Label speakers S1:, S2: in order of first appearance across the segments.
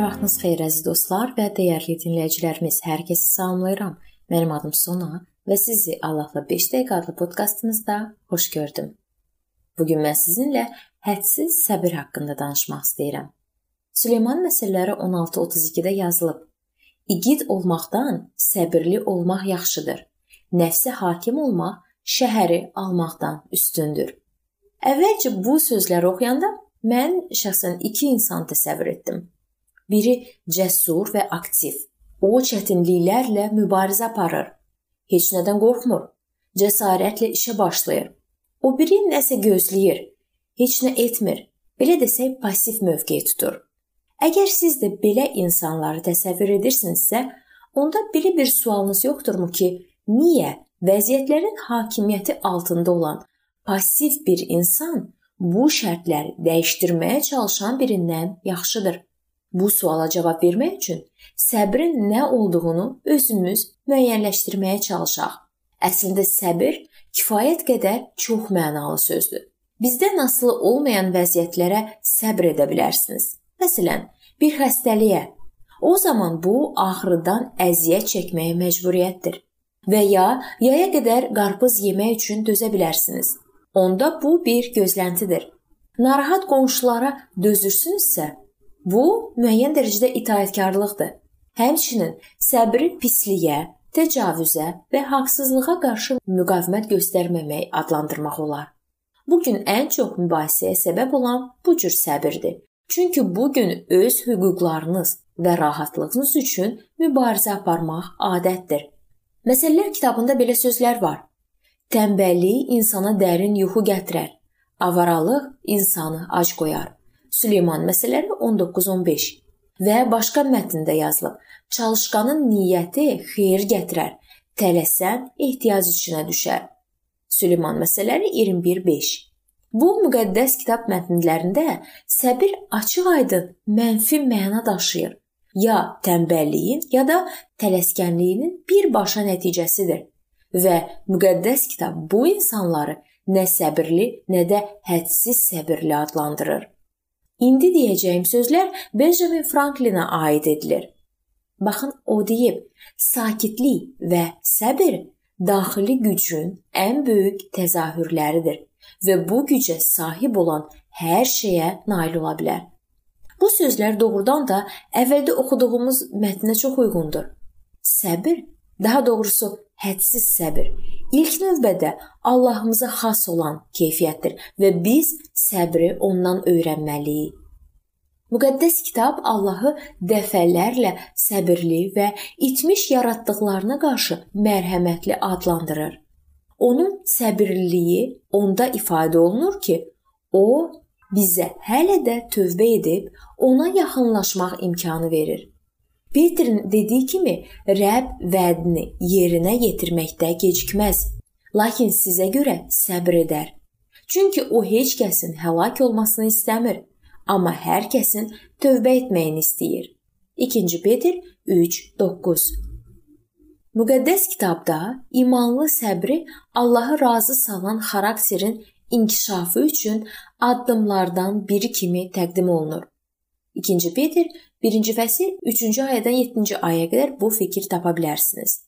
S1: Sabahınız xeyir əziz dostlar və dəyərli dinləyicilərimiz. Hər kəsi salamlayıram. Mənim adım Sona və sizi Allahla 5 dəqiqə adlı podkastımızda xoş gördüm. Bu gün mən sizinlə hədsiz səbir haqqında danışmaq istəyirəm. Süleyman məsəlləri 16:32-də yazılıb. İgid olmaqdan səbirli olmaq yaxşıdır. Nəfsə hakim olmaq şəhəri almaqdan üstündür. Əvvəlcə bu sözləri oxuyanda mən şəxsən iki insan təsəvvür etdim. Biri cəsur və aktiv. O çətinliklərlə mübarizə aparır. Heç nədən qorxmur. Cəsarətlə işə başlayır. O biri nəsə gözləyir. Heç nə etmir. Belə desək, passiv mövqe tutur. Əgər siz də belə insanları təsəvvür edirsinizsə, onda belə bir sualınız yoxdurmu ki, niyə vəziyyətlərin hakimiyyəti altında olan passiv bir insan bu şərtləri dəyişdirməyə çalışan birindən yaxşıdır? Bu suala cavab vermək üçün səbrin nə olduğunu özümüz müəyyənləşdirməyə çalışaq. Əslində səbir kifayət qədər çox mənalı sözdür. Bizdən asılı olmayan vəziyyətlərə səbr edə bilərsiniz. Məsələn, bir xəstəliyə. O zaman bu ağrıdan əziyyət çəkməyə məcburiyyətdir. Və ya yaya qədər qarpız yemək üçün dözə bilərsiniz. Onda bu bir gözləntidir. Narahat qonşulara dözürsünüzsə, Bu müəyyən dərəcədə itaətkarlıqdır. Həmçinin səbri pisliyə, təcavüzə və haqsızlığa qarşı müqavimət göstərməmək adlandırmaq olar. Bu gün ən çox mübahisəyə səbəb olan bu cür səbirdir. Çünki bu gün öz hüquqlarınız və rahatlığınız üçün mübarizə aparmaq adətdir. Məsələlər kitabında belə sözlər var. Tənbəllik insana dərin yuxu gətirər. Avaralıq insanı ac qoyar. Süleyman məsələləri 19-15 və başqa mətndə yazılıb. Çalışqanın niyyəti xeyir gətirər. Tələsən ehtiyac içinə düşər. Süleyman məsələləri 21-5 Bu müqəddəs kitab mətnlərində səbir açıq-aydın mənfi məna daşıyır. Ya tənbəlliyin, ya da tələskənliyinin birbaşa nəticəsidir. Və müqəddəs kitab bu insanları nə səbirli, nə də hədsiz səbirli adlandırır. İndi deyəcəyim sözlər Benjamin Franklinə aid edilir. Baxın, o deyib: "Sakitlik və səbr daxili gücün ən böyük təzahürləridir və bu gücə sahib olan hər şeyə nail ola bilər." Bu sözlər doğrudan da əvvəldə oxuduğumuz mətnə çox uyğundur. Səbr, daha doğrusu hədsiz səbr ilk növbədə Allahımıza xas olan keyfiyyətdir və biz səbri ondan öyrənməliyik. Müqəddəs kitab Allahı dəfələrlə səbirli və itmiş yaratdıqlarına qarşı mərhəmətli adlandırır. Onun səbirliliyi onda ifadə olunur ki, o bizə hələ də tövbə edib ona yaxınlaşmaq imkanı verir. Peterin dediyi kimi, Rəbb vədini yerinə yetirməkdə gecikməz, lakin sizə görə səbr edər. Çünki o heç kəsin həlak olmasını istəmir, amma hər kəsin tövbə etməyini istəyir. 2 Peter 3:9 Müqəddəs kitabda imanlı səbri Allahı razı salan xarakterin inkişafı üçün addımlardan biri kimi təqdim olunur. 2 Peter 1-ci fəsil 3-cü ayədən 7-ci ayəyə qədər bu fikir tapa bilərsiniz.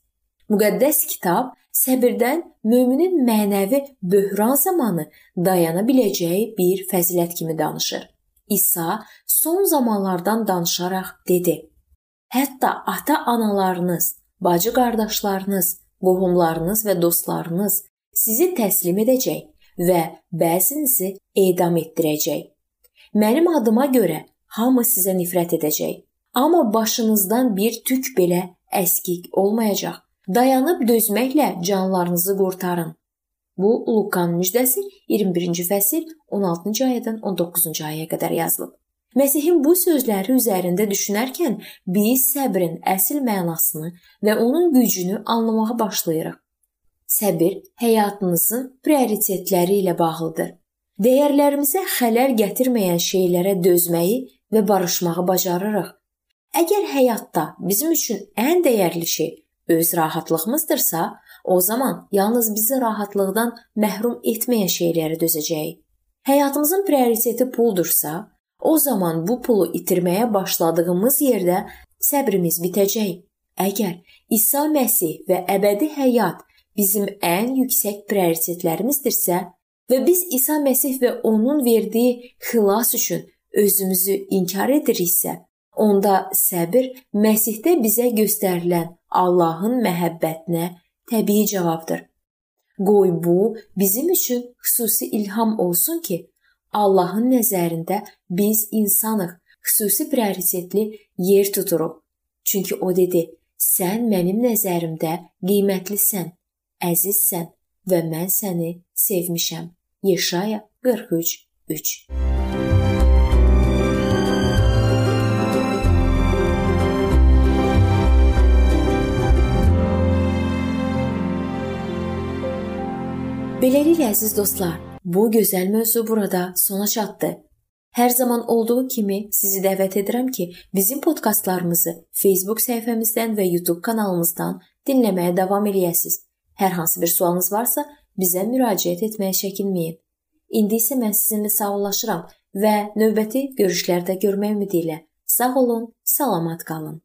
S1: Müqəddəs kitab səbirdən möminin mənəvi böhran zamanı dayana biləcəyi bir fəzilət kimi danışır. İsa son zamanlardan danışaraq dedi: Hətta ata-analarınız, bacı-qardaşlarınız, qohumlarınız və dostlarınız sizi təslim edəcək və bəzinizi edam etdirəcək. Mənim adıma görə hamı sizə nifrət edəcək. Amma başınızdan bir tük belə əskik olmayacaq. Dayanıb dözməklə canlarınızı qurtarın. Bu Lukan müjdəsi 21-ci fəsil 16-cı ayədən 19-cu ayəyə qədər yazılıb. Məsihin bu sözləri üzərində düşünərkən biz səbrin əsl mənasını və onun gücünü anlamağa başlayırıq. Səbir həyatınızın prioritetləri ilə bağlıdır. Dəyərlərimizə xələl gətirməyən şeylərə dözməyi və barışmağı bacarırıq. Əgər həyatda bizim üçün ən dəyərli şey öz rahatlığımızdırsa, o zaman yalnız bizi rahatlıqdan məhrum etməyən şeylərə dözəcəyik. Həyatımızın prioriteti puldursa, o zaman bu pulu itirməyə başladığımız yerdə səbrimiz bitəcək. Əgər İsa Məsih və əbədi həyat bizim ən yüksək prioritetlərimizdirsə və biz İsa Məsih və onun verdiyi xilas üçün özümüzü inkar ediriksə, onda səbir Məsihdə bizə göstərilən Allahın məhəbbətinə təbii cavabdır. Qoy bu bizim üçün xüsusi ilham olsun ki, Allahın nəzərində biz insanıq, xüsusi prioritetli yer tuturuq. Çünki o dedi: "Sən mənim nəzərimdə qiymətlisən, əzizsən və mən səni sevmişəm." Yeşaya 43:3. Beləliklə əziz dostlar, bu gözəl mövzu burada sona çatdı. Hər zaman olduğu kimi sizi dəvət edirəm ki, bizim podkastlarımızı Facebook səhifəmizdən və YouTube kanalımızdan dinləməyə davam eləyəsiniz. Hər hansı bir sualınız varsa, bizə müraciət etməyə çəkinməyin. İndi isə mən sizinlə sağollaşıram və növbəti görüşlərdə görmək ümidi ilə sağ olun, salamat qalın.